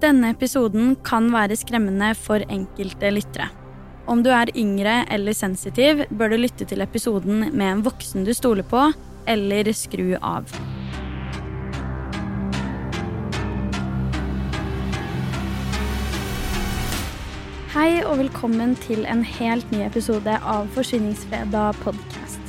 Denne episoden kan være skremmende for enkelte lyttere. Om du er yngre eller sensitiv, bør du lytte til episoden med en voksen du stoler på, eller skru av. Hei og velkommen til en helt ny episode av Forsvinningsfredag podkast.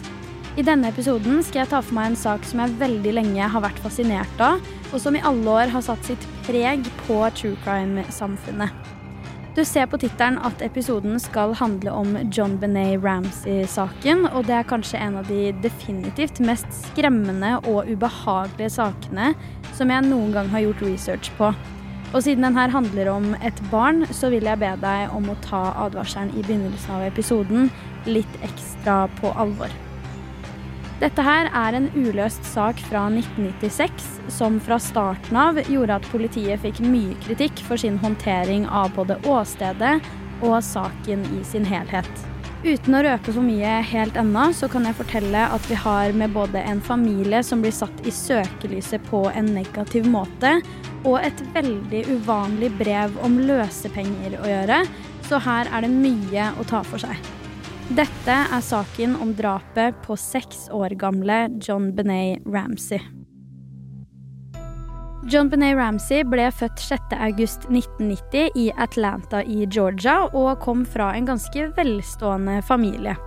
I denne episoden skal jeg ta for meg en sak som jeg veldig lenge har vært fascinert av, og som i alle år har satt sitt preg på true crime-samfunnet. Du ser på tittelen at episoden skal handle om John Benet Ramsey-saken, og det er kanskje en av de definitivt mest skremmende og ubehagelige sakene som jeg noen gang har gjort research på. Og siden den her handler om et barn, så vil jeg be deg om å ta advarselen i begynnelsen av episoden litt ekstra på alvor. Dette her er en uløst sak fra 1996 som fra starten av gjorde at politiet fikk mye kritikk for sin håndtering av både åstedet og saken i sin helhet. Uten å røpe for mye helt ennå, så kan jeg fortelle at vi har med både en familie som blir satt i søkelyset på en negativ måte, og et veldig uvanlig brev om løsepenger å gjøre, så her er det mye å ta for seg. Dette er saken om drapet på seks år gamle John Benet Ramsey. John Benet Ramsey ble født 6.8.1990 i Atlanta i Georgia og kom fra en ganske velstående familie.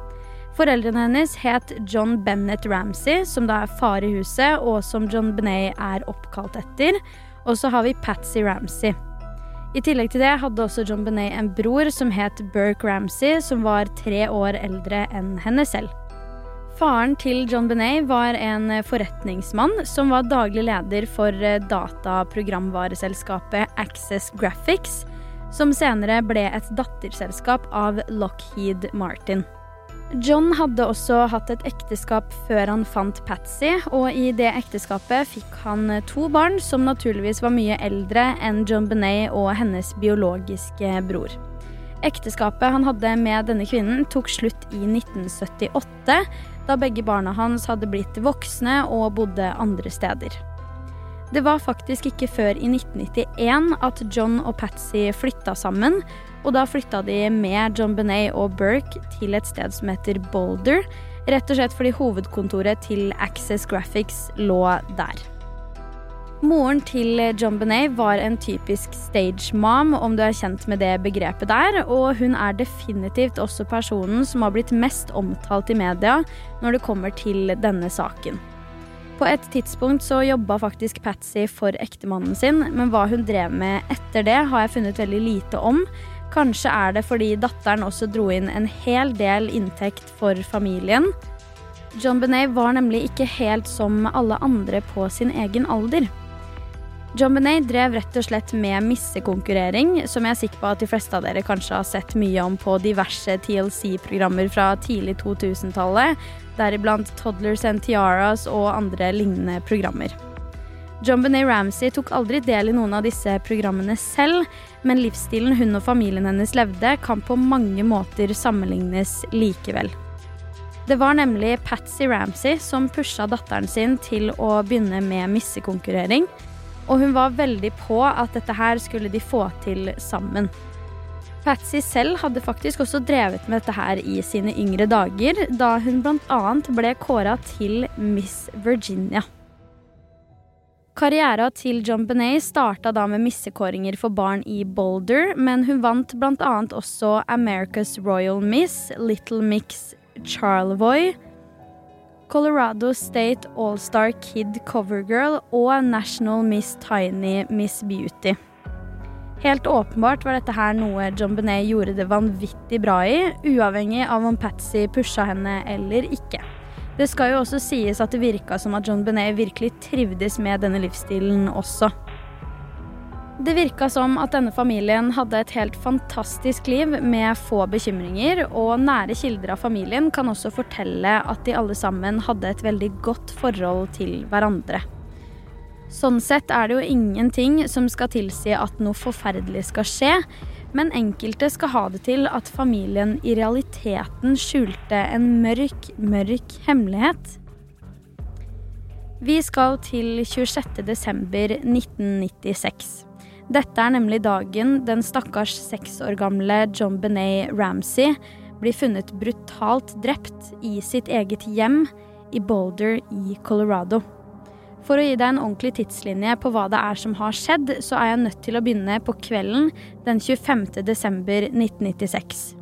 Foreldrene hennes het John Bennett Ramsey, som da er far i huset, og som John Benet er oppkalt etter. Og så har vi Patsy Ramsey. I tillegg til det hadde også John Benet en bror som het Burke Ramsey, som var tre år eldre enn henne selv. Faren til John Benet var en forretningsmann som var daglig leder for dataprogramvareselskapet Access Graphics, som senere ble et datterselskap av Lockheed Martin. John hadde også hatt et ekteskap før han fant Patsy, og i det ekteskapet fikk han to barn som naturligvis var mye eldre enn John Benet og hennes biologiske bror. Ekteskapet han hadde med denne kvinnen tok slutt i 1978, da begge barna hans hadde blitt voksne og bodde andre steder. Det var faktisk ikke før i 1991 at John og Patsy flytta sammen, og da flytta de med John Benet og Burke til et sted som heter Boulder, rett og slett fordi hovedkontoret til Access Graphics lå der. Moren til John Benet var en typisk stage mom, om du er kjent med det begrepet der, og hun er definitivt også personen som har blitt mest omtalt i media når det kommer til denne saken. På et tidspunkt så jobba faktisk Patsy for ektemannen sin, men hva hun drev med etter det, har jeg funnet veldig lite om. Kanskje er det fordi datteren også dro inn en hel del inntekt for familien. John Benet var nemlig ikke helt som alle andre på sin egen alder. John Benet drev rett og slett med missekonkurrering, som jeg er sikker på at de fleste av dere kanskje har sett mye om på diverse TLC-programmer fra tidlig 2000-tallet, deriblant Toddlers and Tiaras og andre lignende programmer. John Benet Ramsey tok aldri del i noen av disse programmene selv, men livsstilen hun og familien hennes levde, kan på mange måter sammenlignes likevel. Det var nemlig Patsy Ramsey som pusha datteren sin til å begynne med missekonkurrering, og hun var veldig på at dette her skulle de få til sammen. Patsy selv hadde faktisk også drevet med dette her i sine yngre dager, da hun bl.a. ble kåra til Miss Virginia. Karriera til John Benet starta da med missekåringer for barn i Boulder, men hun vant bl.a. også America's Royal Miss, Little Mix Charlevoix, Colorado State All-Star Kid Covergirl og National Miss Tiny Miss Beauty. Helt åpenbart var dette her noe John Benet gjorde det vanvittig bra i, uavhengig av om Patsy pusha henne eller ikke. Det skal jo også sies at det virka som at John Benet virkelig trivdes med denne livsstilen også. Det virka som at denne familien hadde et helt fantastisk liv med få bekymringer, og nære kilder av familien kan også fortelle at de alle sammen hadde et veldig godt forhold til hverandre. Sånn sett er det jo ingenting som skal tilsi at noe forferdelig skal skje, men enkelte skal ha det til at familien i realiteten skjulte en mørk, mørk hemmelighet. Vi skal til 26.12.1996. Dette er nemlig dagen den stakkars seks år gamle John Benet Ramsey blir funnet brutalt drept i sitt eget hjem i Boulder i Colorado. For å gi deg en ordentlig tidslinje på hva det er som har skjedd, så er jeg nødt til å begynne på kvelden den 25. desember 1996.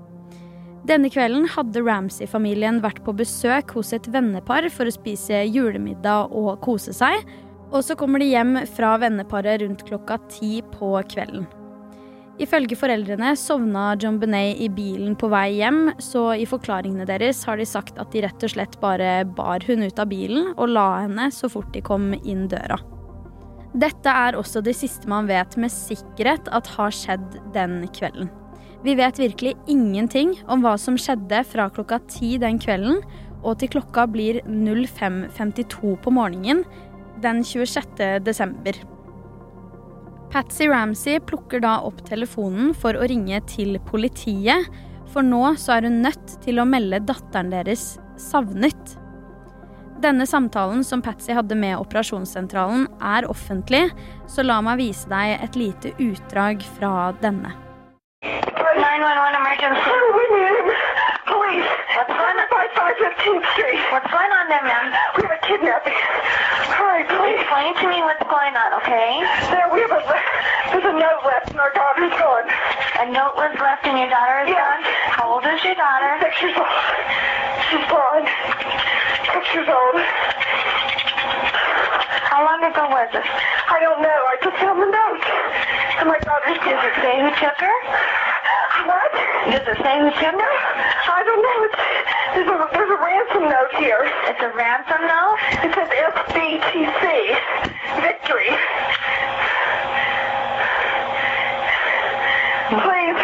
Denne kvelden hadde Ramsay-familien vært på besøk hos et vennepar for å spise julemiddag og kose seg, og så kommer de hjem fra venneparet rundt klokka ti på kvelden. Ifølge foreldrene sovna John Benet i bilen på vei hjem, så i forklaringene deres har de sagt at de rett og slett bare bar hun ut av bilen og la henne så fort de kom inn døra. Dette er også det siste man vet med sikkerhet at har skjedd den kvelden. Vi vet virkelig ingenting om hva som skjedde fra klokka ti den kvelden og til klokka blir 05.52 på morgenen den 26. desember. Patsy Ramsey plukker da opp telefonen for å ringe til politiet, for nå så er hun nødt til å melde datteren deres savnet. Denne samtalen som Patsy hadde med operasjonssentralen, er offentlig, så la meg vise deg et lite utdrag fra denne. 911 emergency. 515th Street. What's going on there, ma'am? We have a kidnapping. Hurry, please. Explain to me what's going on, okay? There, we have a, there's a note left and our daughter's gone. A note was left and your daughter is Yes. gone? How old is your daughter? Six years old. She's gone. Six years old. How long ago was it? I don't know. I just found the note. And my daughter's Does it say who took her? What? Does it say who took her? I don't know. It's, there's, a, there's a ransom note here. It's a ransom note? It says SBTC. Victory. Please.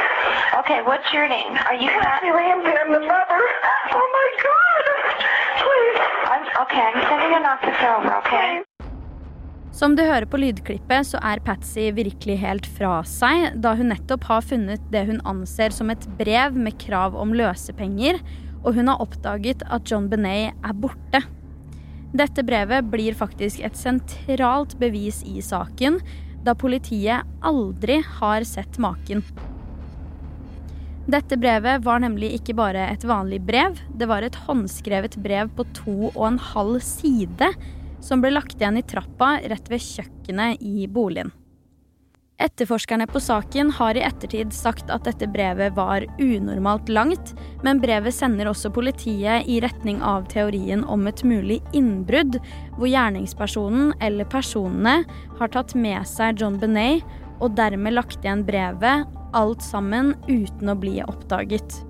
Okay, what's your name? Are you Patsy Ramsey, I'm the mother. Oh my God. Please. I'm, okay, I'm sending an officer over, okay? Som du hører på lydklippet, så er Patsy virkelig helt fra seg, da hun nettopp har funnet det hun anser som et brev med krav om løsepenger, og hun har oppdaget at John Benet er borte. Dette brevet blir faktisk et sentralt bevis i saken, da politiet aldri har sett maken. Dette brevet var nemlig ikke bare et vanlig brev, det var et håndskrevet brev på to og en halv side som ble lagt igjen i trappa rett ved kjøkkenet i boligen. Etterforskerne på saken har i ettertid sagt at dette brevet var unormalt langt, men brevet sender også politiet i retning av teorien om et mulig innbrudd, hvor gjerningspersonen eller personene har tatt med seg John Benet og dermed lagt igjen brevet, alt sammen uten å bli oppdaget.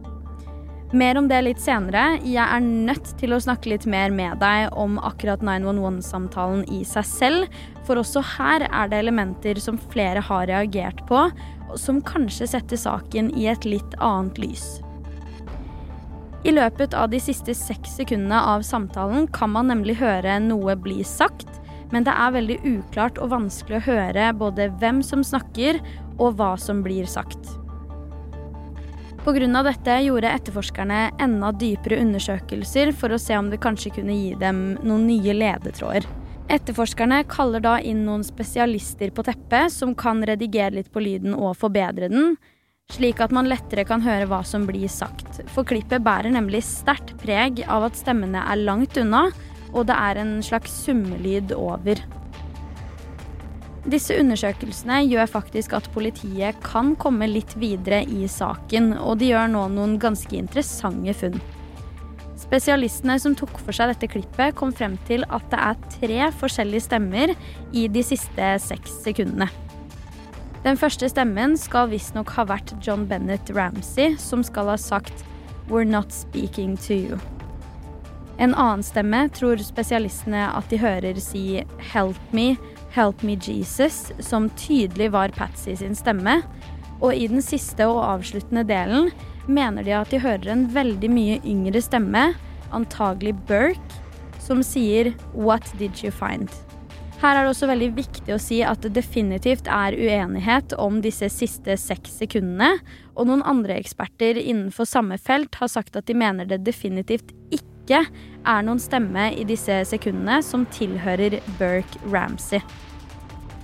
Mer om det litt senere. Jeg er nødt til å snakke litt mer med deg om akkurat 911-samtalen i seg selv, for også her er det elementer som flere har reagert på, som kanskje setter saken i et litt annet lys. I løpet av de siste seks sekundene av samtalen kan man nemlig høre noe bli sagt, men det er veldig uklart og vanskelig å høre både hvem som snakker, og hva som blir sagt. Pga. dette gjorde etterforskerne enda dypere undersøkelser for å se om det kanskje kunne gi dem noen nye ledetråder. Etterforskerne kaller da inn noen spesialister på teppet som kan redigere litt på lyden og forbedre den, slik at man lettere kan høre hva som blir sagt. For klippet bærer nemlig sterkt preg av at stemmene er langt unna, og det er en slags summelyd over. Disse undersøkelsene gjør faktisk at politiet kan komme litt videre i saken, og de gjør nå noen ganske interessante funn. Spesialistene som tok for seg dette klippet, kom frem til at det er tre forskjellige stemmer i de siste seks sekundene. Den første stemmen skal visstnok ha vært John Bennett Ramsey, som skal ha sagt 'We're not speaking to you'. En annen stemme tror spesialistene at de hører si 'Help me', 'Help me Jesus', som tydelig var Patsy sin stemme. Og i den siste og avsluttende delen mener de at de hører en veldig mye yngre stemme, antagelig Burke, som sier 'What did you find?' Her er det også veldig viktig å si at det definitivt er uenighet om disse siste seks sekundene, og noen andre eksperter innenfor samme felt har sagt at de mener det definitivt ikke er noen stemme i disse sekundene som tilhører Burke Ramsey.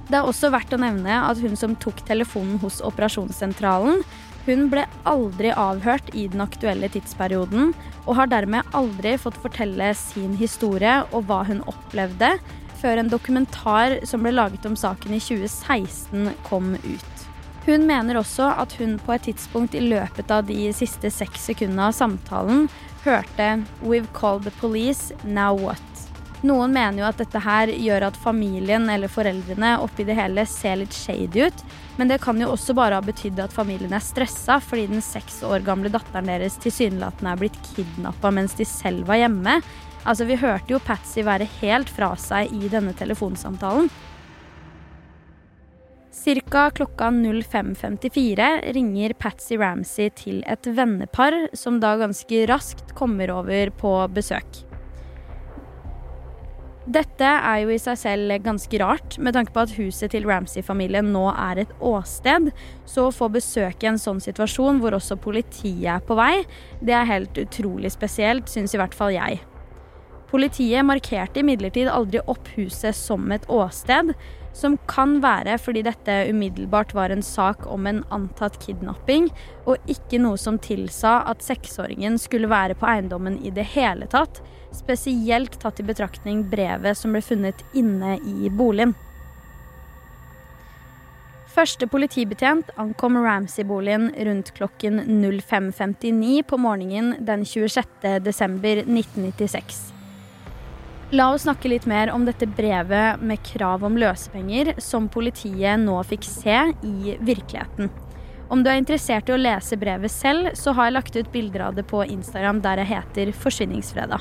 Det er også verdt å nevne at hun som tok telefonen hos operasjonssentralen, hun ble aldri avhørt i den aktuelle tidsperioden, og har dermed aldri fått fortelle sin historie og hva hun opplevde, før en dokumentar som ble laget om saken i 2016 kom ut. Hun mener også at hun på et tidspunkt i løpet av de siste seks sekundene av samtalen hørte 'We've called the police, now what?' Noen mener jo at dette her gjør at familien eller foreldrene oppi det hele ser litt shady ut, men det kan jo også bare ha betydd at familien er stressa fordi den seks år gamle datteren deres tilsynelatende er blitt kidnappa mens de selv var hjemme. Altså, Vi hørte jo Patsy være helt fra seg i denne telefonsamtalen. Cirka klokka 05.54 ringer Patsy Ramsey til et vennepar, som da ganske raskt kommer over på besøk. Dette er jo i seg selv ganske rart, med tanke på at huset til Ramsey-familien nå er et åsted. Så å få besøk i en sånn situasjon hvor også politiet er på vei, det er helt utrolig spesielt, syns i hvert fall jeg. Politiet markerte imidlertid aldri opp huset som et åsted, som kan være fordi dette umiddelbart var en sak om en antatt kidnapping, og ikke noe som tilsa at seksåringen skulle være på eiendommen i det hele tatt, spesielt tatt i betraktning brevet som ble funnet inne i boligen. Første politibetjent ankom Ramsey-boligen rundt klokken 05.59 på morgenen den 26. desember 1996. La oss snakke litt mer om dette brevet med krav om løsepenger som politiet nå fikk se i virkeligheten. Om du er interessert i å lese brevet selv, så har jeg lagt ut bilder av det på Instagram der jeg heter Forsvinningsfredag.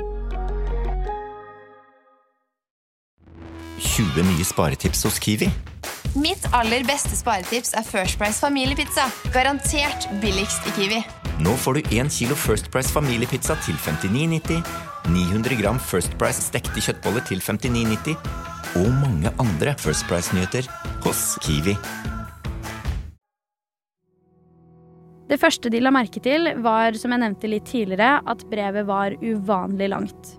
20 nye sparetips hos Kiwi. Mitt aller beste sparetips er First Price familiepizza. Garantert billigst i Kiwi. Nå får du 1 kilo First Price familiepizza til 59,90, 900 gram First Price stekte kjøttboller til 59,90 og mange andre First Price-nyheter hos Kiwi. Det første de la merke til, var som jeg nevnte litt tidligere, at brevet var uvanlig langt.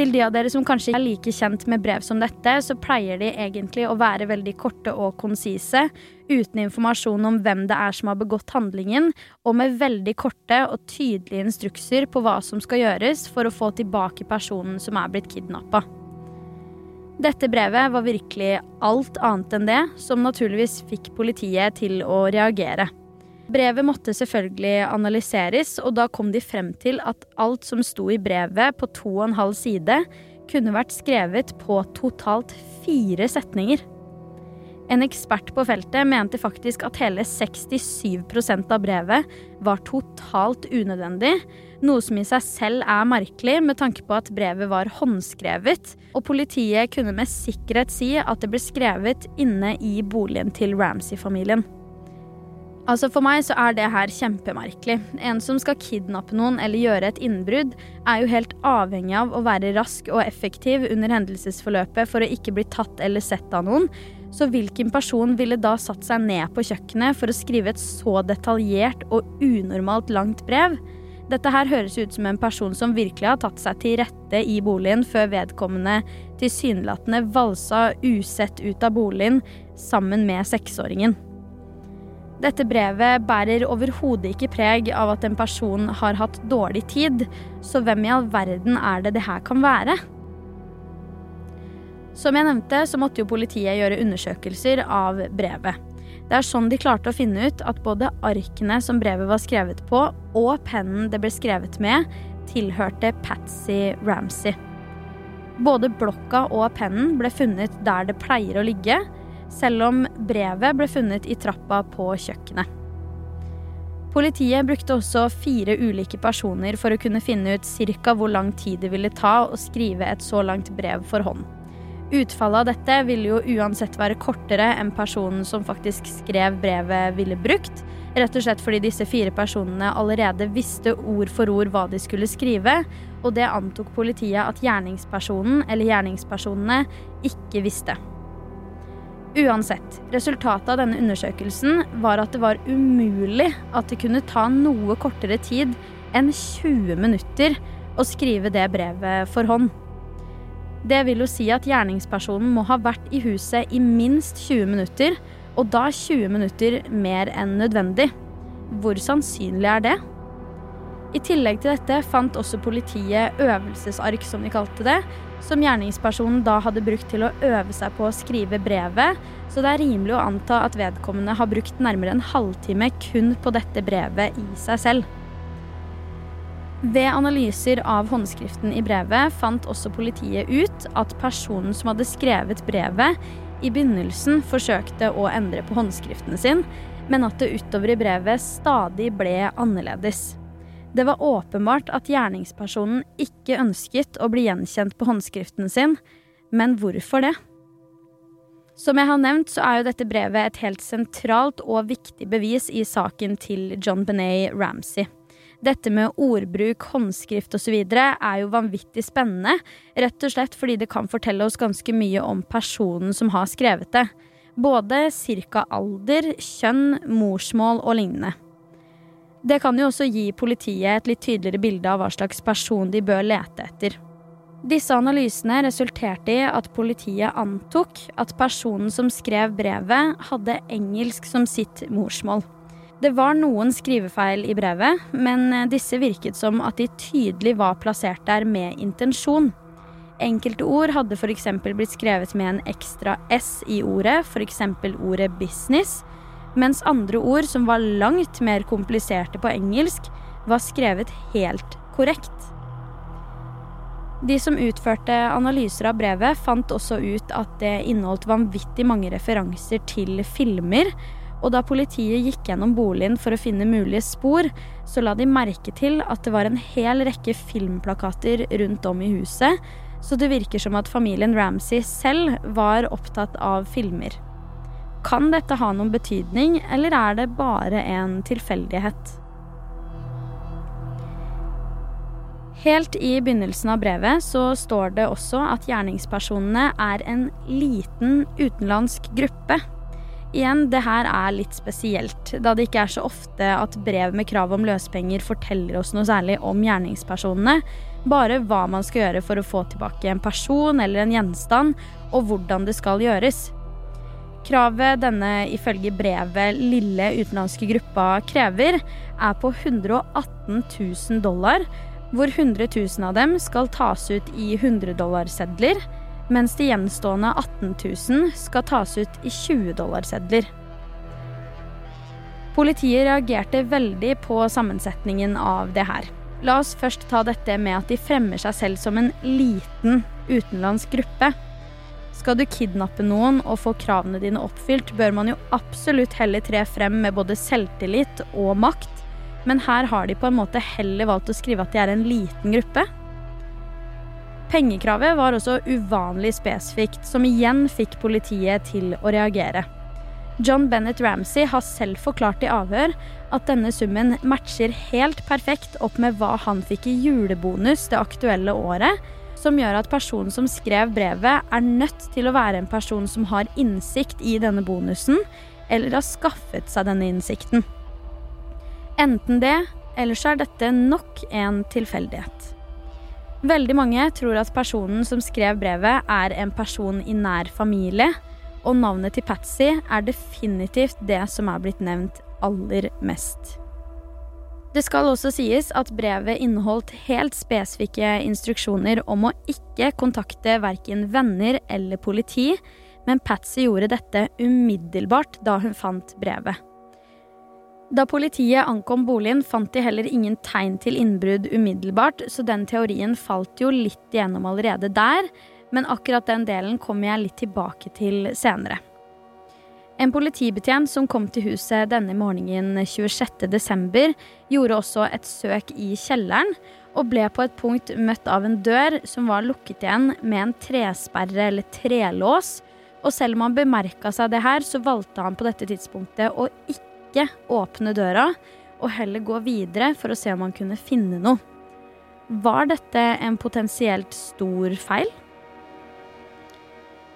Til de av dere som kanskje er like kjent med brev som dette, så pleier de egentlig å være veldig korte og konsise, uten informasjon om hvem det er som har begått handlingen, og med veldig korte og tydelige instrukser på hva som skal gjøres for å få tilbake personen som er blitt kidnappa. Dette brevet var virkelig alt annet enn det, som naturligvis fikk politiet til å reagere. Brevet måtte selvfølgelig analyseres, og da kom de frem til at alt som sto i brevet på to og en halv side, kunne vært skrevet på totalt fire setninger. En ekspert på feltet mente faktisk at hele 67% av brevet var totalt unødvendig, noe som i seg selv er merkelig med tanke på at brevet var håndskrevet, og politiet kunne med sikkerhet si at det ble skrevet inne i boligen til Ramsey-familien. Altså For meg så er det her kjempemerkelig. En som skal kidnappe noen eller gjøre et innbrudd, er jo helt avhengig av å være rask og effektiv under hendelsesforløpet for å ikke bli tatt eller sett av noen. Så hvilken person ville da satt seg ned på kjøkkenet for å skrive et så detaljert og unormalt langt brev? Dette her høres ut som en person som virkelig har tatt seg til rette i boligen før vedkommende tilsynelatende valsa usett ut av boligen sammen med seksåringen. Dette brevet bærer overhodet ikke preg av at en person har hatt dårlig tid, så hvem i all verden er det det her kan være? Som jeg nevnte, så måtte jo politiet gjøre undersøkelser av brevet. Det er sånn de klarte å finne ut at både arkene som brevet var skrevet på, og pennen det ble skrevet med, tilhørte Patsy Ramsey. Både blokka og pennen ble funnet der det pleier å ligge, selv om brevet ble funnet i trappa på kjøkkenet. Politiet brukte også fire ulike personer for å kunne finne ut ca. hvor lang tid det ville ta å skrive et så langt brev for hånd. Utfallet av dette ville jo uansett være kortere enn personen som faktisk skrev brevet, ville brukt. Rett og slett fordi disse fire personene allerede visste ord for ord hva de skulle skrive, og det antok politiet at gjerningspersonen eller gjerningspersonene ikke visste. Uansett, resultatet av denne undersøkelsen var at det var umulig at det kunne ta noe kortere tid enn 20 minutter å skrive det brevet for hånd. Det vil jo si at gjerningspersonen må ha vært i huset i minst 20 minutter, og da 20 minutter mer enn nødvendig. Hvor sannsynlig er det? I tillegg til dette fant også politiet øvelsesark, som de kalte det, som gjerningspersonen da hadde brukt til å øve seg på å skrive brevet, så det er rimelig å anta at vedkommende har brukt nærmere en halvtime kun på dette brevet i seg selv. Ved analyser av håndskriften i brevet fant også politiet ut at personen som hadde skrevet brevet, i begynnelsen forsøkte å endre på håndskriften sin, men at det utover i brevet stadig ble annerledes. Det var åpenbart at gjerningspersonen ikke ønsket å bli gjenkjent på håndskriften sin, men hvorfor det? Som jeg har nevnt, så er jo dette brevet et helt sentralt og viktig bevis i saken til John Benet Ramsey. Dette med ordbruk, håndskrift osv. er jo vanvittig spennende, rett og slett fordi det kan fortelle oss ganske mye om personen som har skrevet det. Både cirka alder, kjønn, morsmål og lignende. Det kan jo også gi politiet et litt tydeligere bilde av hva slags person de bør lete etter. Disse analysene resulterte i at politiet antok at personen som skrev brevet, hadde engelsk som sitt morsmål. Det var noen skrivefeil i brevet, men disse virket som at de tydelig var plassert der med intensjon. Enkelte ord hadde f.eks. blitt skrevet med en ekstra S i ordet, f.eks. ordet 'business', mens andre ord som var langt mer kompliserte på engelsk, var skrevet helt korrekt. De som utførte analyser av brevet, fant også ut at det inneholdt vanvittig mange referanser til filmer, og da politiet gikk gjennom boligen for å finne mulige spor, så la de merke til at det var en hel rekke filmplakater rundt om i huset, så det virker som at familien Ramsay selv var opptatt av filmer. Kan dette ha noen betydning, eller er det bare en tilfeldighet? Helt i begynnelsen av brevet så står det også at gjerningspersonene er en liten utenlandsk gruppe. Igjen, det her er litt spesielt, da det ikke er så ofte at brev med krav om løspenger forteller oss noe særlig om gjerningspersonene, bare hva man skal gjøre for å få tilbake en person eller en gjenstand, og hvordan det skal gjøres. Kravet denne ifølge brevet lille utenlandske gruppa krever, er på 118 000 dollar, hvor 100 000 av dem skal tas ut i 100-dollarsedler, mens de gjenstående 18 000 skal tas ut i 20-dollarsedler. Politiet reagerte veldig på sammensetningen av det her. La oss først ta dette med at de fremmer seg selv som en liten utenlandsk gruppe. Skal du kidnappe noen og få kravene dine oppfylt, bør man jo absolutt heller tre frem med både selvtillit og makt, men her har de på en måte heller valgt å skrive at de er en liten gruppe. Pengekravet var også uvanlig spesifikt, som igjen fikk politiet til å reagere. John Bennett Ramsey har selv forklart i avhør at denne summen matcher helt perfekt opp med hva han fikk i julebonus det aktuelle året, som gjør at personen som skrev brevet, er nødt til å være en person som har innsikt i denne bonusen, eller har skaffet seg denne innsikten. Enten det, eller så er dette nok en tilfeldighet. Veldig mange tror at personen som skrev brevet, er en person i nær familie, og navnet til Patsy er definitivt det som er blitt nevnt aller mest. Det skal også sies at brevet inneholdt helt spesifikke instruksjoner om å ikke kontakte verken venner eller politi, men Patsy gjorde dette umiddelbart da hun fant brevet. Da politiet ankom boligen, fant de heller ingen tegn til innbrudd umiddelbart, så den teorien falt jo litt igjennom allerede der, men akkurat den delen kommer jeg litt tilbake til senere. En politibetjent som kom til huset denne morgenen 26.12, gjorde også et søk i kjelleren, og ble på et punkt møtt av en dør som var lukket igjen med en tresperre eller trelås. Og selv om han bemerka seg det her, så valgte han på dette tidspunktet å ikke åpne døra, og heller gå videre for å se om han kunne finne noe. Var dette en potensielt stor feil?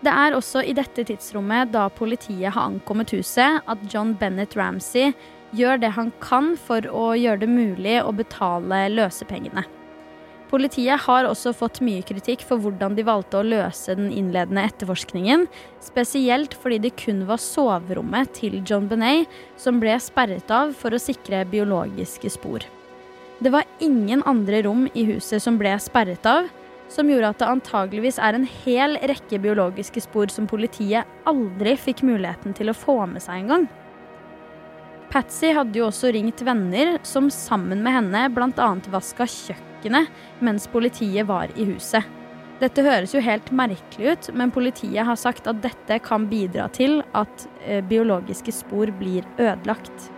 Det er også i dette tidsrommet, da politiet har ankommet huset, at John Bennett Ramsey gjør det han kan for å gjøre det mulig å betale løsepengene. Politiet har også fått mye kritikk for hvordan de valgte å løse den innledende etterforskningen, spesielt fordi det kun var soverommet til John Benet som ble sperret av for å sikre biologiske spor. Det var ingen andre rom i huset som ble sperret av, som gjorde at det antageligvis er en hel rekke biologiske spor som politiet aldri fikk muligheten til å få med seg engang. Patsy hadde jo også ringt venner som sammen med henne bl.a. vaska kjøkkenet mens politiet var i huset. Dette høres jo helt merkelig ut, men politiet har sagt at dette kan bidra til at eh, biologiske spor blir ødelagt.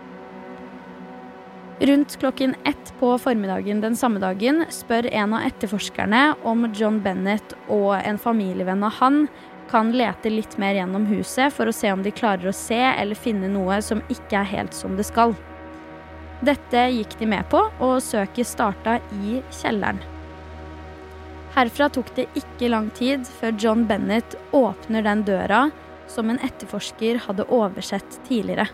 Rundt klokken ett på formiddagen den samme dagen spør en av etterforskerne om John Bennett og en familievenn av han kan lete litt mer gjennom huset for å se om de klarer å se eller finne noe som ikke er helt som det skal. Dette gikk de med på, og søket starta i kjelleren. Herfra tok det ikke lang tid før John Bennett åpner den døra som en etterforsker hadde oversett tidligere.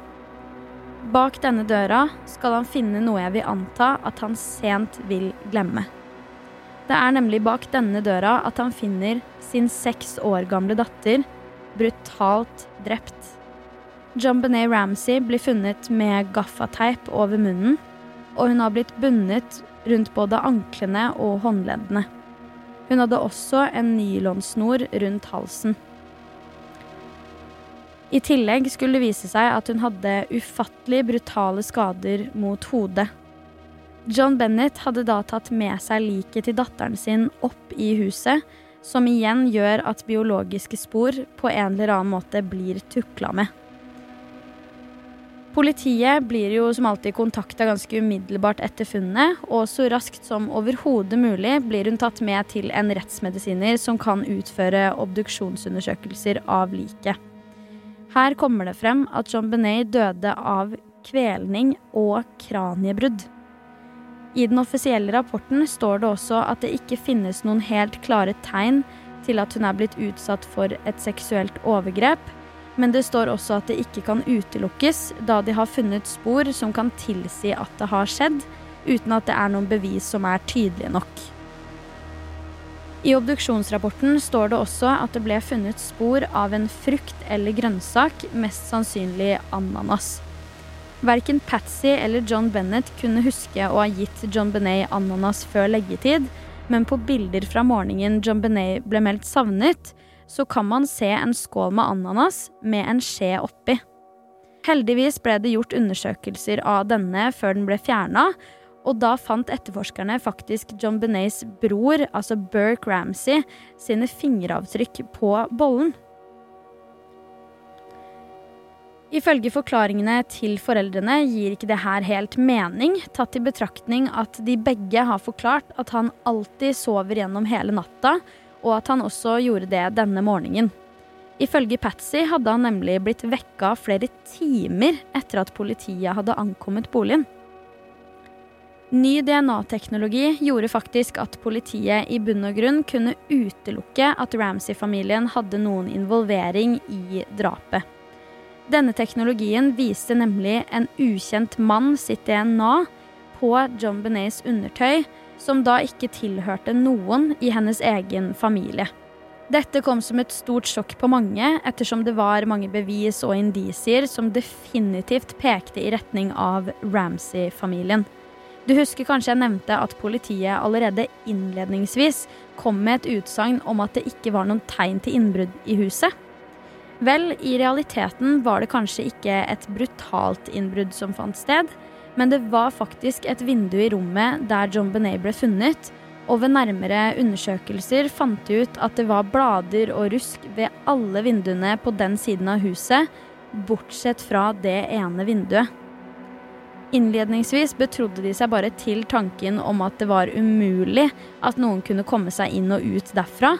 Bak denne døra skal han finne noe jeg vil anta at han sent vil glemme. Det er nemlig bak denne døra at han finner sin seks år gamle datter brutalt drept. John Benet Ramsey blir funnet med gaffateip over munnen, og hun har blitt bundet rundt både anklene og håndleddene. Hun hadde også en nylonsnor rundt halsen. I tillegg skulle det vise seg at hun hadde ufattelig brutale skader mot hodet. John Bennett hadde da tatt med seg liket til datteren sin opp i huset, som igjen gjør at biologiske spor på en eller annen måte blir tukla med. Politiet blir jo som alltid kontakta ganske umiddelbart etter funnet, og så raskt som overhodet mulig blir hun tatt med til en rettsmedisiner som kan utføre obduksjonsundersøkelser av liket. Her kommer det frem at John Benet døde av kvelning og kraniebrudd. I den offisielle rapporten står det også at det ikke finnes noen helt klare tegn til at hun er blitt utsatt for et seksuelt overgrep, men det står også at det ikke kan utelukkes, da de har funnet spor som kan tilsi at det har skjedd, uten at det er noen bevis som er tydelige nok. I obduksjonsrapporten står det også at det ble funnet spor av en frukt eller grønnsak, mest sannsynlig ananas. Verken Patsy eller John Bennett kunne huske å ha gitt John Benet ananas før leggetid, men på bilder fra morgenen John Benet ble meldt savnet, så kan man se en skål med ananas med en skje oppi. Heldigvis ble det gjort undersøkelser av denne før den ble fjerna, og da fant etterforskerne faktisk John Benets bror, altså Burke Ramsey, sine fingeravtrykk på bollen. Ifølge forklaringene til foreldrene gir ikke det her helt mening, tatt i betraktning at de begge har forklart at han alltid sover gjennom hele natta, og at han også gjorde det denne morgenen. Ifølge Patsy hadde han nemlig blitt vekka flere timer etter at politiet hadde ankommet boligen. Ny DNA-teknologi gjorde faktisk at politiet i bunn og grunn kunne utelukke at Ramsay-familien hadde noen involvering i drapet. Denne teknologien viste nemlig en ukjent mann sitt DNA på John Benets undertøy, som da ikke tilhørte noen i hennes egen familie. Dette kom som et stort sjokk på mange, ettersom det var mange bevis og indisier som definitivt pekte i retning av Ramsay-familien. Du husker kanskje jeg nevnte at politiet allerede innledningsvis kom med et utsagn om at det ikke var noen tegn til innbrudd i huset? Vel, i realiteten var det kanskje ikke et brutalt innbrudd som fant sted, men det var faktisk et vindu i rommet der John Benet ble funnet, og ved nærmere undersøkelser fant de ut at det var blader og rusk ved alle vinduene på den siden av huset, bortsett fra det ene vinduet. Innledningsvis betrodde de seg bare til tanken om at det var umulig at noen kunne komme seg inn og ut derfra,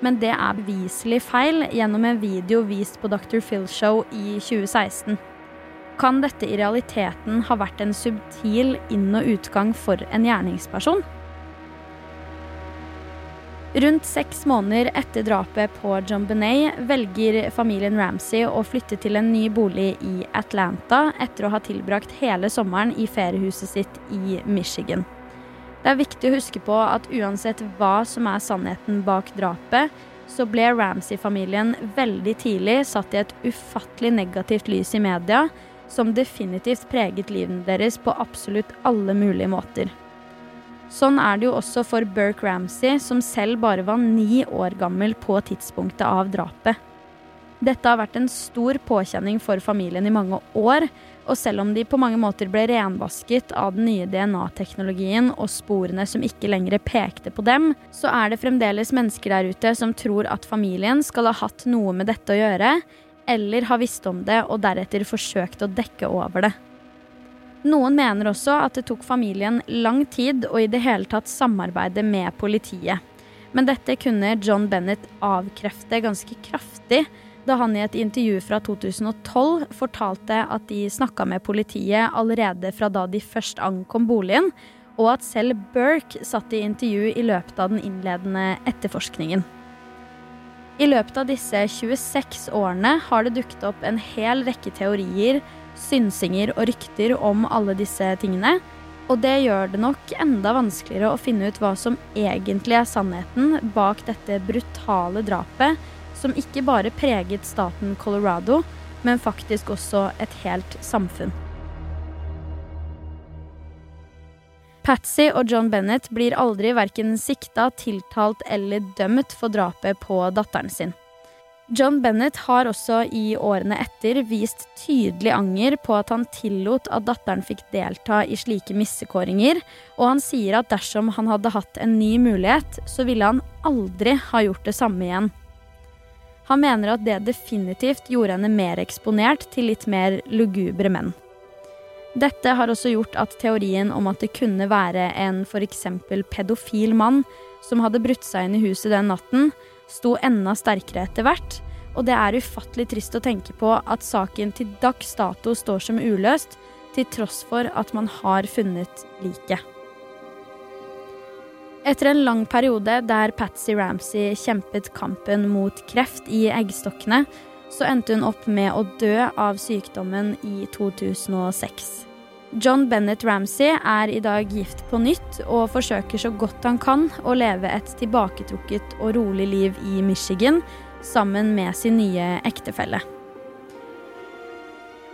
men det er beviselig feil gjennom en video vist på Dr. Phil Show i 2016. Kan dette i realiteten ha vært en subtil inn- og utgang for en gjerningsperson? Rundt seks måneder etter drapet på John Benet velger familien Ramsay å flytte til en ny bolig i Atlanta etter å ha tilbrakt hele sommeren i feriehuset sitt i Michigan. Det er viktig å huske på at uansett hva som er sannheten bak drapet, så ble Ramsay-familien veldig tidlig satt i et ufattelig negativt lys i media, som definitivt preget livene deres på absolutt alle mulige måter. Sånn er det jo også for Burke Ramsey, som selv bare var ni år gammel på tidspunktet av drapet. Dette har vært en stor påkjenning for familien i mange år, og selv om de på mange måter ble renvasket av den nye DNA-teknologien og sporene som ikke lenger pekte på dem, så er det fremdeles mennesker der ute som tror at familien skal ha hatt noe med dette å gjøre, eller har visst om det og deretter forsøkt å dekke over det. Noen mener også at det tok familien lang tid å i det hele tatt samarbeide med politiet. Men dette kunne John Bennett avkrefte ganske kraftig da han i et intervju fra 2012 fortalte at de snakka med politiet allerede fra da de først ankom boligen, og at selv Burke satt i intervju i løpet av den innledende etterforskningen. I løpet av disse 26 årene har det dukket opp en hel rekke teorier synsinger og rykter om alle disse tingene. Og det gjør det nok enda vanskeligere å finne ut hva som egentlig er sannheten bak dette brutale drapet, som ikke bare preget staten Colorado, men faktisk også et helt samfunn. Patsy og John Bennett blir aldri verken sikta, tiltalt eller dømt for drapet på datteren sin. John Bennett har også i årene etter vist tydelig anger på at han tillot at datteren fikk delta i slike missekåringer, og han sier at dersom han hadde hatt en ny mulighet, så ville han aldri ha gjort det samme igjen. Han mener at det definitivt gjorde henne mer eksponert til litt mer lugubre menn. Dette har også gjort at teorien om at det kunne være en f.eks. pedofil mann som hadde brutt seg inn i huset den natten, sto enda sterkere etter hvert, og det er ufattelig trist å tenke på at saken til dags dato står som uløst, til tross for at man har funnet liket. Etter en lang periode der Patsy Ramsey kjempet kampen mot kreft i eggstokkene, så endte hun opp med å dø av sykdommen i 2006. John Bennett Ramsey er i dag gift på nytt og forsøker så godt han kan å leve et tilbaketrukket og rolig liv i Michigan sammen med sin nye ektefelle.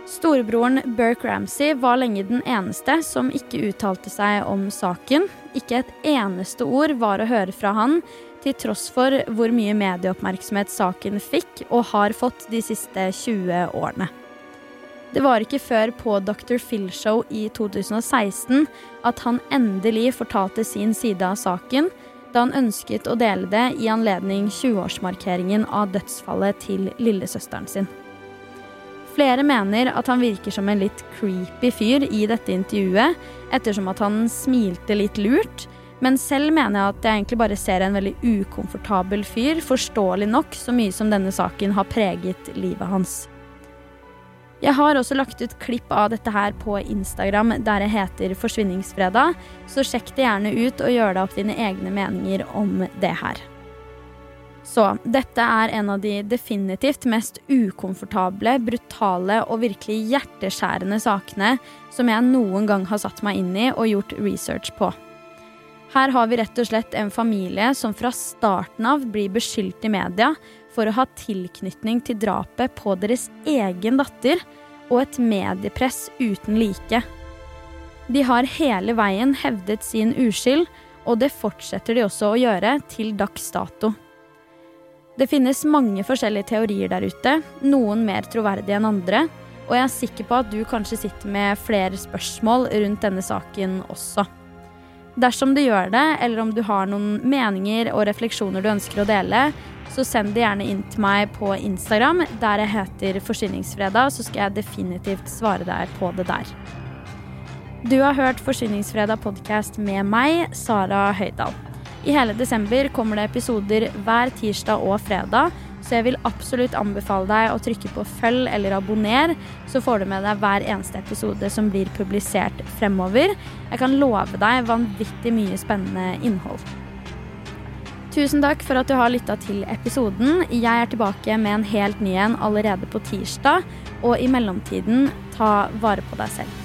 Storebroren Burke Ramsey var lenge den eneste som ikke uttalte seg om saken. Ikke et eneste ord var å høre fra han, til tross for hvor mye medieoppmerksomhet saken fikk og har fått de siste 20 årene. Det var ikke før på Dr. Phil Show i 2016 at han endelig fortalte sin side av saken, da han ønsket å dele det i anledning 20-årsmarkeringen av dødsfallet til lillesøsteren sin. Flere mener at han virker som en litt creepy fyr i dette intervjuet, ettersom at han smilte litt lurt, Men selv mener jeg at jeg egentlig bare ser en veldig ukomfortabel fyr, forståelig nok, så mye som denne saken har preget livet hans. Jeg har også lagt ut klipp av dette her på Instagram der det heter Forsvinningsfredag, så sjekk det gjerne ut og gjør deg opp dine egne meninger om det her. Så dette er en av de definitivt mest ukomfortable, brutale og virkelig hjerteskjærende sakene som jeg noen gang har satt meg inn i og gjort research på. Her har vi rett og slett en familie som fra starten av blir beskyldt i media for å ha tilknytning til drapet på deres egen datter, og et mediepress uten like. De har hele veien hevdet sin uskyld, og det fortsetter de også å gjøre til dags dato. Det finnes mange forskjellige teorier der ute, noen mer troverdige enn andre, og jeg er sikker på at du kanskje sitter med flere spørsmål rundt denne saken også. Dersom du gjør det, eller om du har noen meninger og refleksjoner du ønsker å dele, så send det gjerne inn til meg på Instagram, der jeg heter Forsyningsfredag, så skal jeg definitivt svare deg på det der. Du har hørt Forsyningsfredag podkast med meg, Sara Høydahl. I hele desember kommer det episoder hver tirsdag og fredag, så jeg vil absolutt anbefale deg å trykke på følg eller abonner, så får du med deg hver eneste episode som blir publisert fremover. Jeg kan love deg vanvittig mye spennende innhold. Tusen takk for at du har lytta til episoden. Jeg er tilbake med en helt ny en allerede på tirsdag. Og i mellomtiden, ta vare på deg selv.